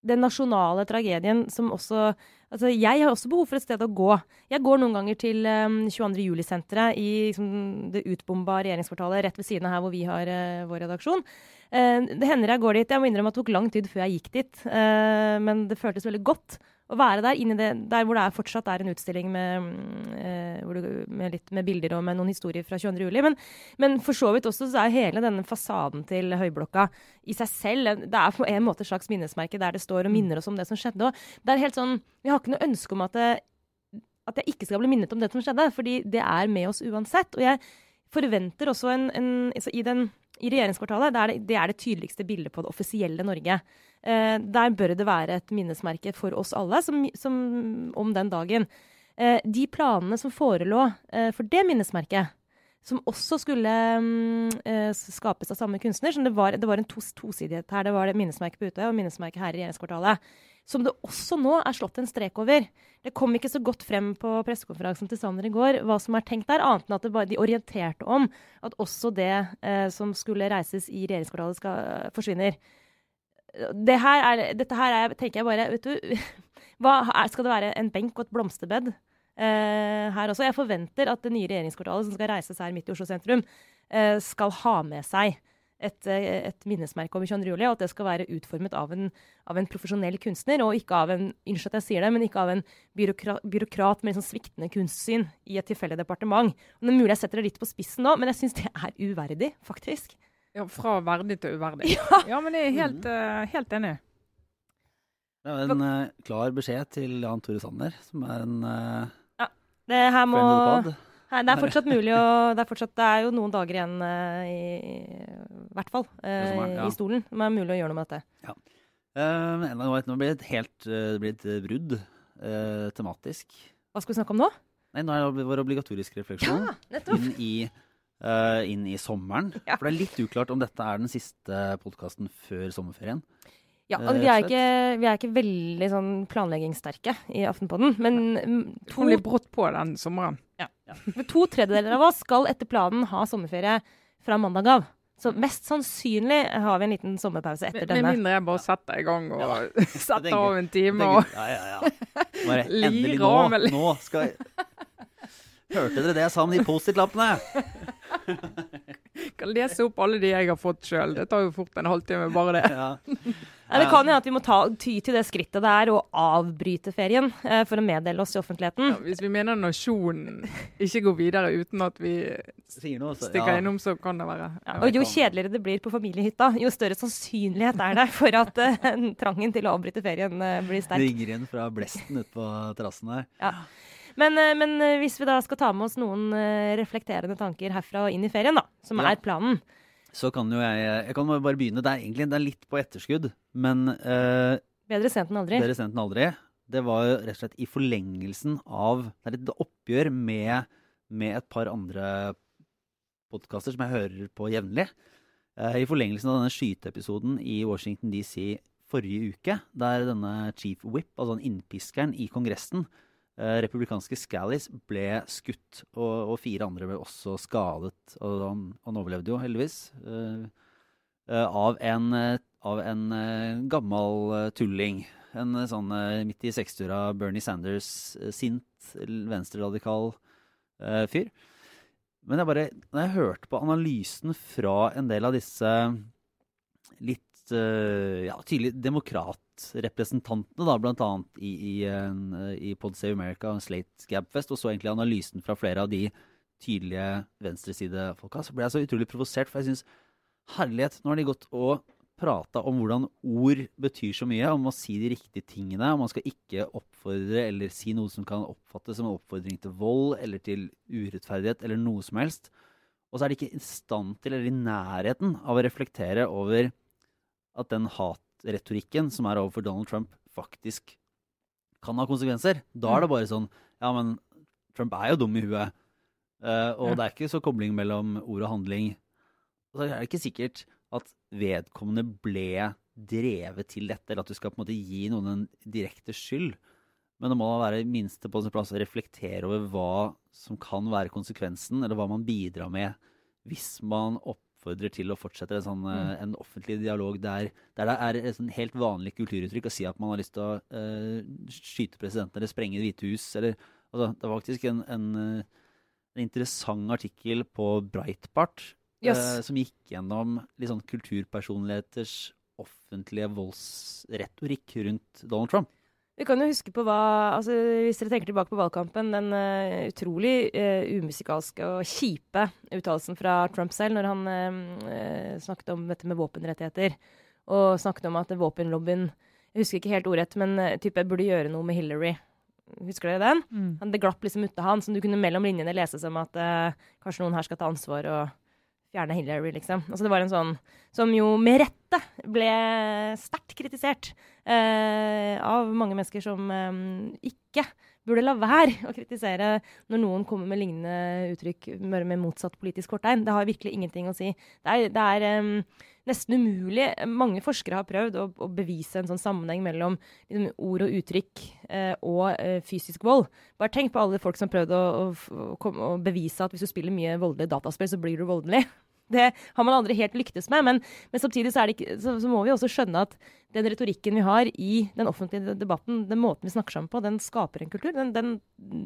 Den nasjonale tragedien som også Altså, jeg har også behov for et sted å gå. Jeg går noen ganger til um, 22. juli-senteret i liksom, det utbomba regjeringskvartalet rett ved siden av her hvor vi har uh, vår redaksjon. Uh, det hender jeg går dit. Jeg må innrømme at det tok lang tid før jeg gikk dit. Uh, men det føltes veldig godt å være der, inni det, der hvor det er fortsatt er en utstilling med, mm, du, med, litt, med bilder og med noen historier fra 22. juli. Men, men, for så vidt også så er hele denne fasaden til Høyblokka i seg selv Det er på en måte et slags minnesmerke der det står og minner oss om det som skjedde. Og det er helt sånn, Vi har ikke noe ønske om at, det, at jeg ikke skal bli minnet om det som skjedde, fordi det er med oss uansett. Og jeg forventer også en, en altså i den i regjeringskvartalet det er det, det er det tydeligste bildet på det offisielle Norge. Eh, der bør det være et minnesmerke for oss alle som, som, om den dagen. Eh, de planene som forelå eh, for det minnesmerket, som også skulle um, skapes av samme kunstner det var, det var, en tos, tosidighet her. Det var det minnesmerket på Utøya og minnesmerket her i regjeringskvartalet. Som det også nå er slått en strek over. Det kom ikke så godt frem på pressekonferansen til Sanner i går hva som er tenkt der, annet enn at bare, de orienterte om at også det eh, som skulle reises i regjeringskvartalet, skal, forsvinner det her er, dette her er, tenker jeg bare vet du, er, Skal det være en benk og et blomsterbed eh, her også? Jeg forventer at det nye regjeringskvartalet som skal reises her midt i Oslo sentrum, eh, skal ha med seg et, eh, et minnesmerke om 22. juli, og at det skal være utformet av en, av en, profesjonell kunstner, og ikke av en unnskyld at jeg sier det, men ikke av en byråkrat, byråkrat med liksom sviktende kunstsyn i et tilfeldig departement. Og det er mulig jeg setter det litt på spissen nå, men jeg syns det er uverdig, faktisk. Ja, Fra verdig til uverdig. Ja, ja men jeg er helt, uh, helt enig. Det er en uh, klar beskjed til Jan Tore Sanner, som er en uh, ja, det her må Nei, det er fortsatt mulig å det er, fortsatt, det er jo noen dager igjen uh, i, i hvert fall uh, er, ja. i stolen. Det er mulig å gjøre noe med dette. Ja. Uh, nå blir det et helt det blir et brudd tematisk. Hva skal vi snakke om nå? Nei, Nå er det vår obligatoriske refleksjon ja, inn i inn i sommeren. For det er litt uklart om dette er den siste podkasten før sommerferien. Ja, altså, vi, er ikke, vi, er ikke, veldig sånn planleggingssterke i Aftenpodden, men to, litt brått på den sommeren. Ja. ja. to tredjedeler av oss skal etter planen ha sommerferie fra mandag av. Så mest sannsynlig har vi en liten sommerpause etter med, denne. Med mindre jeg bare setter i gang og ja. setter av en time og ja, ja, ja. Bare endelig nå, nå skal jeg Hørte dere det jeg sa om de Post-It-lappene? kan lese opp alle de jeg har fått sjøl. Det tar jo fort en halvtime, bare det. Ja. Ja, det kan jo at vi må ta, ty til det skrittet det er å avbryte ferien eh, for å meddele oss i offentligheten. Ja, hvis vi mener nasjonen ikke går videre uten at vi noe, så, stikker ja. innom, så kan det være Og Jo kjedeligere det blir på familiehytta, jo større sannsynlighet er det for at eh, trangen til å avbryte ferien eh, blir sterk. Det ringer inn fra blesten ute på terrassen her. Ja. Men, eh, men, eh, hvis vi da skal ta med oss noen eh, reflekterende tanker herfra og inn i ferien, da, som ja. er planen Så kan jo jeg Jeg kan bare begynne. Det er egentlig det er litt på etterskudd, men uh, Bedre sent enn aldri. Bedre sent enn aldri. Det var jo rett og slett i forlengelsen av Det er et oppgjør med, med et par andre podkaster som jeg hører på jevnlig. Uh, I forlengelsen av denne skyteepisoden i Washington DC forrige uke, der denne chief whip, altså den innpiskeren i Kongressen, Eh, republikanske Scallis ble skutt, og, og, fire andre ble også skadet. Og han, han overlevde jo, heldigvis. Uh, uh, av en, av en gammel tulling. En sånn midt i 60-åra Bernie Sanders, sint, venstreradikal fyr. Men jeg bare, når jeg hørte på analysen fra en del av disse litt ja, tydelig demokrat representantene, da, bl.a. i, i, i Pod Save America og Slate Gabfest, og så egentlig analysen fra flere av de tydelige venstresidefolka, så ble jeg så utrolig provosert. For jeg syns herlighet, nå har de gått og prata om hvordan ord betyr så mye, om å si de riktige tingene. om Man skal ikke oppfordre eller si noe som kan oppfattes som en oppfordring til vold eller til urettferdighet eller noe som helst. Og så er de ikke i stand til eller i nærheten av å reflektere over at den hatretorikken som er overfor Donald Trump, faktisk kan ha konsekvenser. Da er det bare sånn Ja, men Trump er jo dum i huet. Uh, og Ja. det er ikke så kobling mellom ord og handling. Så er det ikke sikkert at vedkommende ble drevet til dette, eller at du skal på en måte gi noen en direkte skyld. Men det må da være minste på sin plass å reflektere over hva som kan være konsekvensen, eller hva man bidrar med hvis man oppfordrer til å fortsette en, sånn, mm. en offentlig dialog der, der det er et sånn helt vanlig kulturuttrykk å si at man har lyst til å uh, skyte presidenten eller sprenge Det hvite hus. Eller, altså, det var faktisk en, en, eh, en interessant artikkel på Breitbart Yes. uh, som gikk gjennom litt sånn kulturpersonligheters offentlige voldsretorikk rundt Donald Trump. Vi kan jo huske på hva altså Hvis dere tenker tilbake på valgkampen, den uh, utrolig uh, umusikalske og kjipe uttalelsen fra Trump selv når han uh, snakket om dette med våpenrettigheter. Og snakket om at våpenlobbyen Jeg husker ikke helt ordrett, men type burde gjøre noe med Hillary. Husker dere den? Mm. Det glapp liksom ut av han, som du kunne mellom linjene lese som at kanskje noen her skal ta ansvar og fjerne Hillary, liksom. Altså det var en sånn som jo med rette ble sterkt kritisert av mange mennesker som eh, ikke burde la være å kritisere når noen kommer med lignende uttrykk med, motsatt politisk korttegn. Det har virkelig ingenting å si. Det er, det er em, nesten umulig. Mange forskere har prøvd å, å bevise en sånn sammenheng mellom liksom, ord og uttrykk eh, og eh, fysisk vold. Bare tenk på alle folk som har prøvd å, å, å bevise at hvis du spiller mye voldelig dataspill, så blir du voldelig. Det har man aldri helt lyktes med, men, men samtidig så, det ikke, så, så må vi også skjønne at den retorikken vi har i den offentlige debatten, den måten vi snakker sammen på, den skaper en kultur. Den, den,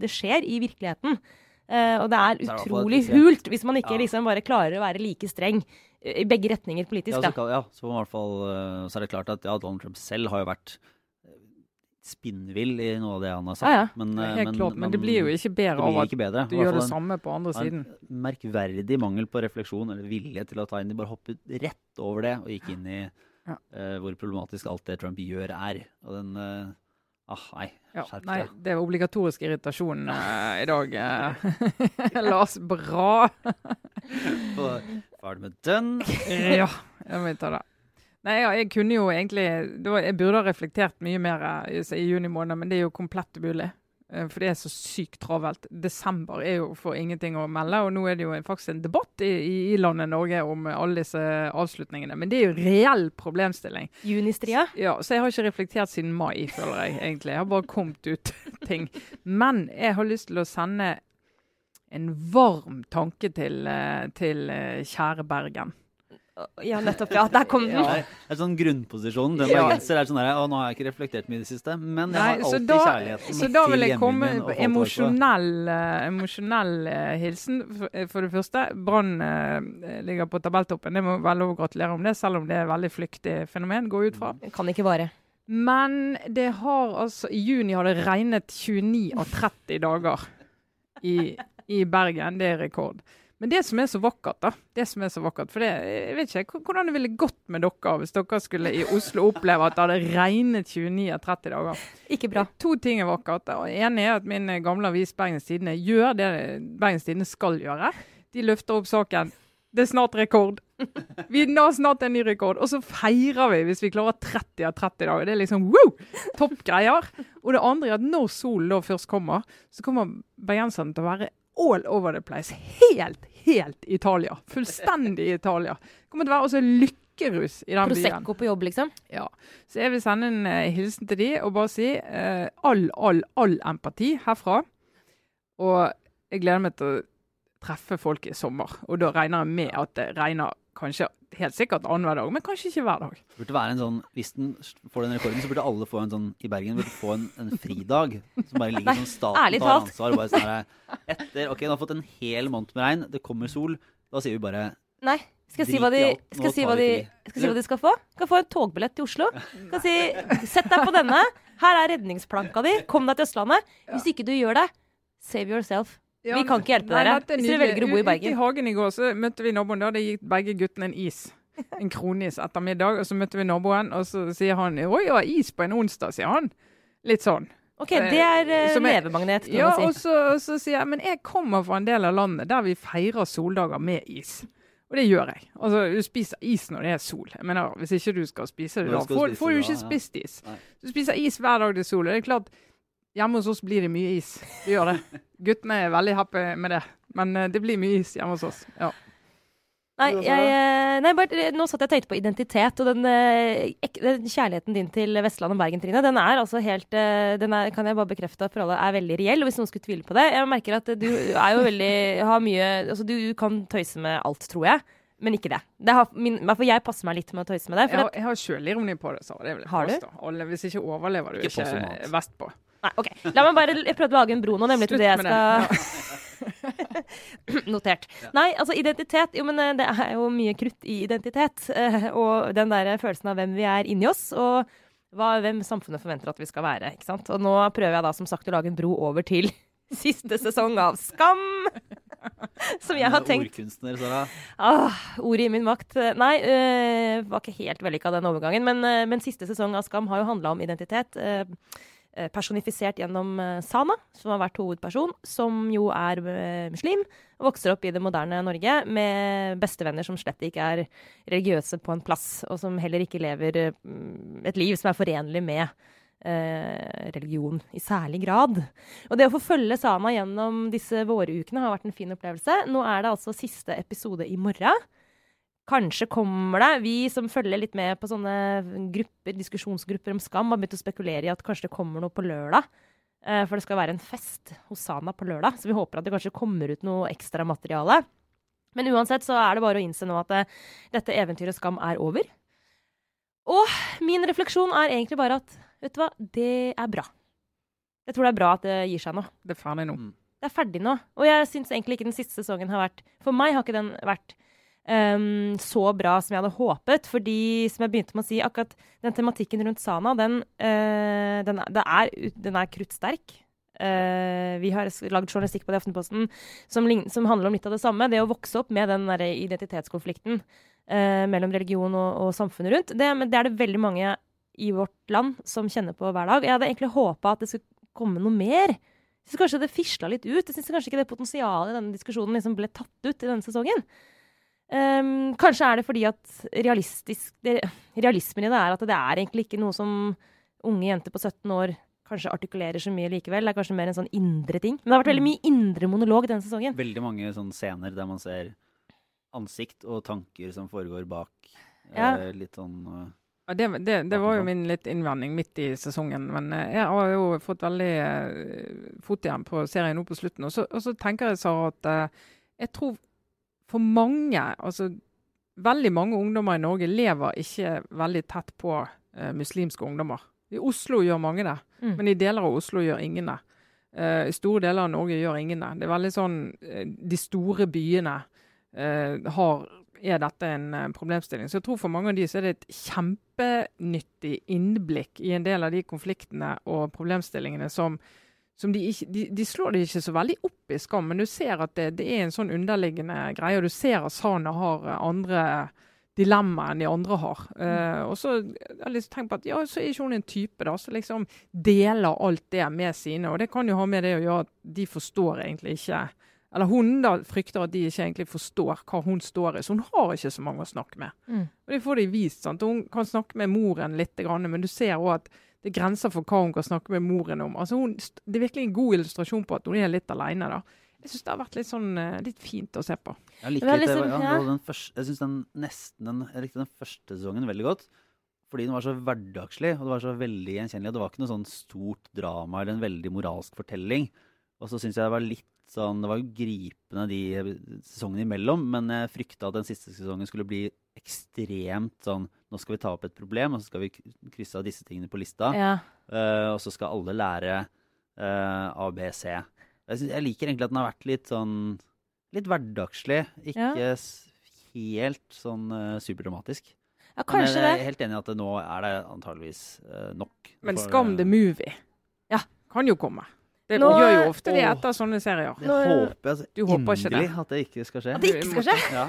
det skjer i virkeligheten. Uh, og det er er det er utrolig hult hvis man ikke Ja. liksom bare klarer å være like streng eh, i begge retninger politisk. Ja, så, ja, så, fall, eh, så er det klart at ja, Donald Trump selv har jo vært spinnvill i noe av det han har sagt. Ja, ja. Men, Det eh, klart, men det blir jo ikke bedre av at bedre. du gjør det samme på andre siden. En merkverdig mangel på refleksjon eller vilje til å ta inn De bare hoppet rett over det og gikk inn i Ja. uh, hvor problematisk alt det Trump gjør, er. Og den Uh, Ah, nei, skjerp nei, det er obligatorisk irritasjon uh, i dag. Lars, bra. Var Ferdig med den. ja, jeg må ta det. Nei, ja, jeg kunne jo egentlig Jeg burde ha reflektert mye mer eh, i, i juni måned, men det er jo komplett umulig. Eh, For det er så sykt travelt. Desember er jo for ingenting å melde, og nå er det jo faktisk en debatt i, i, i landet Norge om alle disse avslutningene. Men det er jo reell problemstilling. Junistria. Ja, Så jeg har ikke reflektert siden mai, føler jeg egentlig. Jeg har bare kommet ut ting. Men jeg har lyst til å sende en varm tanke til, eh, til kjære Bergen. Ja, nettopp. Ja, der kom den. Ja. Det er, sånn grunnposisjon. Den Ja. bergenser er sånn der, å, nå har jeg ikke reflektert mye i det siste, men jeg har Nei, alltid da, kjærligheten så da vil jeg komme med emosjonell, eh, emosjonell eh, hilsen. For, eh, for det første, Brann ligger på tabelltoppen. Det må være lov å gratulere om det, selv om det er et veldig flyktig fenomen. Går ut fra. Kan ikke vare. Men det har altså I juni har det regnet 29 av 30 dager i, i Bergen. Det er rekord. Men det som er så vakkert, da det som er så vakkert, for det, jeg vet ikke hvordan det ville gått med dere hvis dere skulle i Oslo oppleve at det hadde regnet 29 av 30 dager. Ikke bra. To ting er vakkert. og En er at min gamle avis Bergens Tidende gjør det Bergens Tidende skal gjøre. De løfter opp saken. Det er snart rekord. Vi når snart en ny rekord. Og så feirer vi hvis vi klarer 30 av 30 dager. Det er liksom wow! Topp greier. Og det andre er at når solen da først kommer, så kommer bergenserne til å være all over the place. Helt, helt Italia. Fullstendig Italia. Det kommer til å være også lykkerus i den byen. Prosecco på jobb, liksom. Ja. Så jeg vil sende en eh, hilsen til de og bare si uh, all, all, all empati herfra. Og jeg gleder meg til å treffe folk i sommer. Og da regner jeg med at det regner kanskje helt sikkert annenhver dag, men kanskje ikke hver dag. Det burde være en sånn, Hvis den får den rekorden, så burde alle få en sånn i Bergen burde få en, en fridag. Som bare ligger som staten tar ansvar. Bare sånn her, etter, ok, Nå har fått en hel måned med regn, det kommer sol. Da sier vi bare Nei. Skal jeg si hva de skal si hva de, skal si hva de skal få? Skal få en togbillett til Oslo. Skal si Sett deg på denne. Her er redningsplanka di. Kom deg til Østlandet. Hvis ikke du gjør det, save yourself. Vi kan ikke hjelpe dere er hvis dere velger å bo i Bergen. Ute I hagen i går så møtte vi naboen. Da hadde gitt begge guttene en is. en kronis etter middag, og så møtte vi naboen, og så sier han det var is på en onsdag', sier han. Litt sånn. OK, det er uh, er- levemagnet, kan Ja, si. og så, og så sier jeg men jeg kommer fra en del av landet der vi feirer soldager med is. Og det gjør jeg. Altså, Du spiser is når det er sol. Jeg mener, Hvis ikke du skal spise det da, får, får du ikke spist is. Du spiser is hver dag det er sol. og Det er klart, Hjemme hos oss blir det mye is. Det gjør det. Guttene er veldig happy med det. Men eh, det blir mye is hjemme hos oss. Ja. Nei, jeg, eh, nei bare, nå satt jeg og tenkte på identitet, og den, eh, den kjærligheten din til Vestland og Bergen, Trine, den er altså helt eh, Den er, kan jeg bare bekrefte at for alle er veldig reell. Og hvis noen skulle tvile på det Jeg merker at du er jo veldig har mye Altså, du kan tøyse med alt, tror jeg. Men ikke det. det har, min, for jeg passer meg litt med å tøyse med det. Jeg For har, jeg har sjølironi på det, så Det vil jeg Har du? påstå. Alle, hvis ikke overlever du Ikke ikke, på vestpå. Nei, OK. La meg bare jeg prøvde å lage en bro nå, nemlig til det jeg skal det. skal Notert. Nei, altså identitet Jo, men eh, det er jo mye krutt i identitet. eh, Og den der følelsen av hvem vi er inni oss, og hva, hvem samfunnet forventer at vi skal være. ikke sant? Og nå prøver jeg da som sagt å lage en bro over til siste sesong av Skam! Som jeg har tenkt Ordkunstner, Sara. Ah, ordet i min makt. Nei, øh, var ikke helt vellykka den overgangen. Men, øh, men siste sesong av Skam har jo handla om identitet. øh, personifisert gjennom øh, Sana, som har vært hovedperson, som jo er øh, muslim. og Vokser opp i det moderne Norge med bestevenner som slett ikke er religiøse på en plass, og som heller ikke lever et liv som er forenlig med eh, religion i særlig grad. Og det å få følge Sana gjennom disse vårukene har vært en fin opplevelse. Nå er det altså siste episode i morgen. Kanskje kommer det. Vi som følger litt med på sånne grupper, diskusjonsgrupper om skam, har begynt å spekulere i at kanskje det kommer noe på lørdag. Eh, For det skal være en fest hos Sana på lørdag, så vi håper at det kanskje kommer ut noe ekstra materiale. Men uansett så er det bare å innse nå at eh, dette eventyret Skam er over. Og min refleksjon er egentlig bare at vet du hva, det er bra. Jeg tror det er bra at det gir seg nå. Det er ferdig nå. Det er ferdig nå. Og jeg syns egentlig ikke den siste sesongen har vært For meg har ikke den vært ehm, så bra som jeg hadde håpet. Fordi, som jeg begynte med å si, akkurat den tematikken rundt Sana, den, uh, den, er, den er kruttsterk. Uh, vi har lagd journalistikk på det i Aftenposten som, som handler om litt av det samme. Det å vokse opp med den der identitetskonflikten uh, mellom religion og, og samfunnet rundt. Det, det er det veldig mange i vårt land som kjenner på hver dag. Jeg hadde egentlig håpa at det skulle komme noe mer. Jeg synes kanskje det fisla litt ut. Jeg synes kanskje ikke det potensialet i denne diskusjonen liksom ble tatt ut i denne sesongen. Ehm, kanskje er det fordi at realistisk, det, realismen i det er at det er egentlig ikke noe som unge jenter på 17 år kanskje artikulerer så mye likevel. Det er kanskje mer en sånn indre ting. Men det har vært veldig mye indre monolog denne sesongen. Veldig mange sånne scener der man ser ansikt og tanker som foregår bak. Ja. Eh, litt sånn uh, Ja, det, det, det var jo min litt innvending midt i sesongen. Men eh, jeg har jo fått veldig uh, fot igjen på serien nå på slutten. Og så, og så tenker jeg, Sara, at uh, jeg tror for mange, altså veldig mange ungdommer i Norge lever ikke veldig tett på eh, muslimske ungdommer. I Oslo gjør mange det, Mm. men i deler av Oslo gjør ingen det. Eh, I store deler av Norge gjør ingen det. Det er veldig sånn eh, De store byene eh, har er dette en eh, problemstilling. Så jeg tror for mange av de så er det et kjempenyttig innblikk i en del av de konfliktene og problemstillingene som, som de, ikke, de, de slår det ikke så veldig opp i skam, men du ser at det, det er en sånn underliggende greie. Og du ser at Sana har eh, andre dilemmaer enn de andre har. Eh, og så har jeg liksom tenkt på at ja, så er ikke hun en type da, som liksom deler alt det med sine. Og det kan jo ha med det å gjøre at de forstår egentlig ikke eller hun da frykter at de ikke egentlig forstår hva hun står i, så hun har ikke så mange å snakke med. Mm. Og Det får de vist. sant? Hun kan snakke med moren litt, men du ser òg at det er grenser for hva hun kan snakke med moren om. Altså hun, det er virkelig en god illustrasjon på at hun er litt alene. da. Jeg syns det har vært litt sånn, eh, litt fint å se på. Jeg litt, liksom, ja, ja. den første, jeg synes den nesten den, Jeg likte den første sesongen veldig godt. Fordi den var så hverdagslig, og det var så veldig gjenkjennelig. Og det var ikke noe sånn stort drama eller en veldig moralsk fortelling. Og så syns jeg det var litt sånn Det var jo gripende de sesongene imellom, men jeg frykta at den siste sesongen skulle bli ekstremt sånn Nå skal vi ta opp et problem, og så skal vi krysse av disse tingene på lista. Ja. Uh, og så skal alle lære uh, A, B, C. Jeg, synes, jeg liker egentlig at den har vært litt sånn Litt hverdagslig. Ikke Ja. helt sånn uh, superdramatisk. ja, kanskje Men jeg er helt enig i at nå er det antageligvis nok. Men For, Skam the movie Ja. kan jo komme. Det Nå- gjør jo ofte det etter sånne serier. Det håper jeg så håper ikke inderlig at det ikke skal skje. At det ikke skal skje? Ja.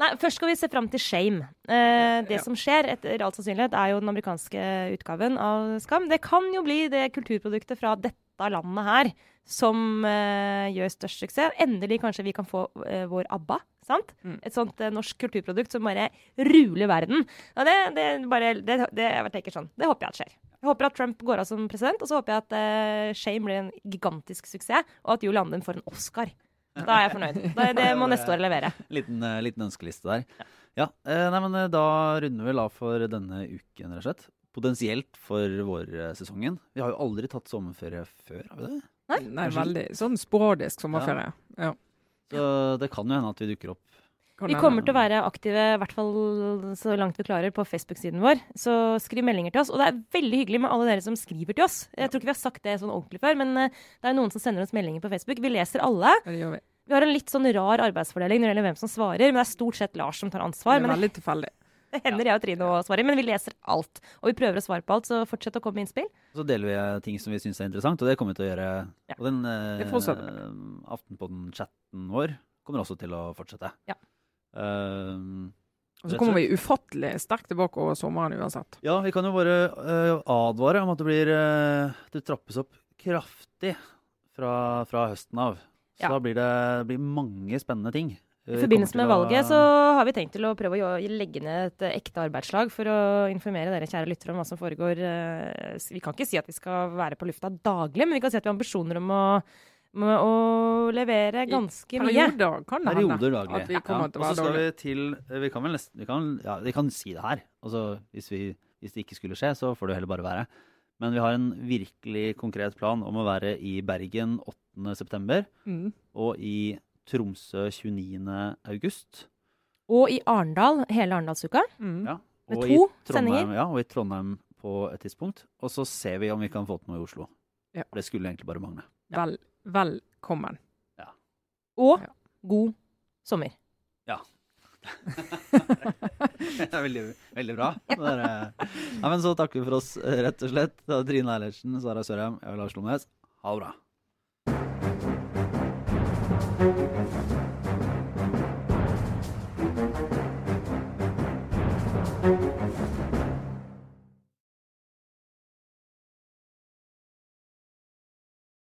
Nei, først skal vi se fram til Shame. Eh, det Ja. som skjer, etter all sannsynlighet, er jo den amerikanske utgaven av Skam. Det kan jo bli det kulturproduktet fra dette landet her som eh, gjør størst suksess. Endelig kanskje vi kan få eh, vår ABBA. Sant? Mm. Et sånt eh, norsk kulturprodukt som bare ruler verden. Ja, det, det, bare, det, det, jeg tenker sånn, det håper jeg at skjer. Jeg håper at Trump går av som president, og så håper jeg at eh, Shame blir en gigantisk suksess, og at Julie Anden får en Oscar. Da er jeg fornøyd. Det, det må neste år levere. Liten, eh, liten ønskeliste der. Ja, eh, nei, men eh, Da runder vi vel av for denne uken, rett og slett. Potensielt for vårsesongen. Vi har jo aldri tatt sommerferie før, har vi det? Nei. Nei, veldig sånn sporadisk sommerferie. Ja. Så det kan jo hende at vi dukker opp. Vi kommer til å være aktive, i hvert fall så langt vi klarer, på Facebook-siden vår. Så skriv meldinger til oss. Og det er veldig hyggelig med alle dere som skriver til oss. Jeg tror ikke vi har sagt det sånn ordentlig før, men det er noen som sender oss meldinger på Facebook. Vi leser alle. Ja, det gjør vi. Vi har en litt sånn rar arbeidsfordeling når det gjelder hvem som svarer, men det er stort sett Lars som tar Det ansvar. er Men veldig tilfeldig. det hender jeg og Trine å svare, men vi leser alt. Og vi prøver å svare på alt, så fortsett å komme med innspill. Så deler vi eh, ting som vi syns er interessant, og det kommer vi til å gjøre. Ja. Og den eh, Det Aftenpodden-chatten vår kommer også til å fortsette. Ja. Uh, Og så kommer vi ufattelig sterkt tilbake over sommeren uansett. ja, vi kan jo bare uh, advare om at det blir uh, Det trappes opp kraftig fra, fra høsten av. Så Ja. da blir det blir mange spennende ting. I forbindelse med valget så har vi tenkt til å prøve å legge ned et ekte arbeidslag for å informere dere kjære lyttere om hva som foregår. eh, Vi kan ikke si at vi skal være på lufta daglig, men vi kan si at vi har ambisjoner om å, om å levere ganske mye. Perioder kan det Perioder daglig. at vi kommer til å Og så være skal vi til Vi kan vel nesten Vi kan, ja, vi kan si det her. Altså, hvis, vi, hvis det ikke skulle skje, så får det heller bare være. Men vi har en virkelig konkret plan om å være i Bergen 8.9. Mm. og i Tromsø 29. august. Og i Arendal hele Arendalsuka. Mm. Ja, Med og to i Trondheim, sendinger. Ja, og i Trondheim på et tidspunkt. Og så ser vi om vi kan få til noe i Oslo. Ja. For det skulle egentlig bare mangle. Vel, velkommen. Og Ja. god sommer. Ja. Det er veldig, veldig bra. Det er, ja, men så takker vi for oss, rett og slett. Trine Eilertsen, Sara Sørheim, jeg er Lars Lomnes. Ha det bra.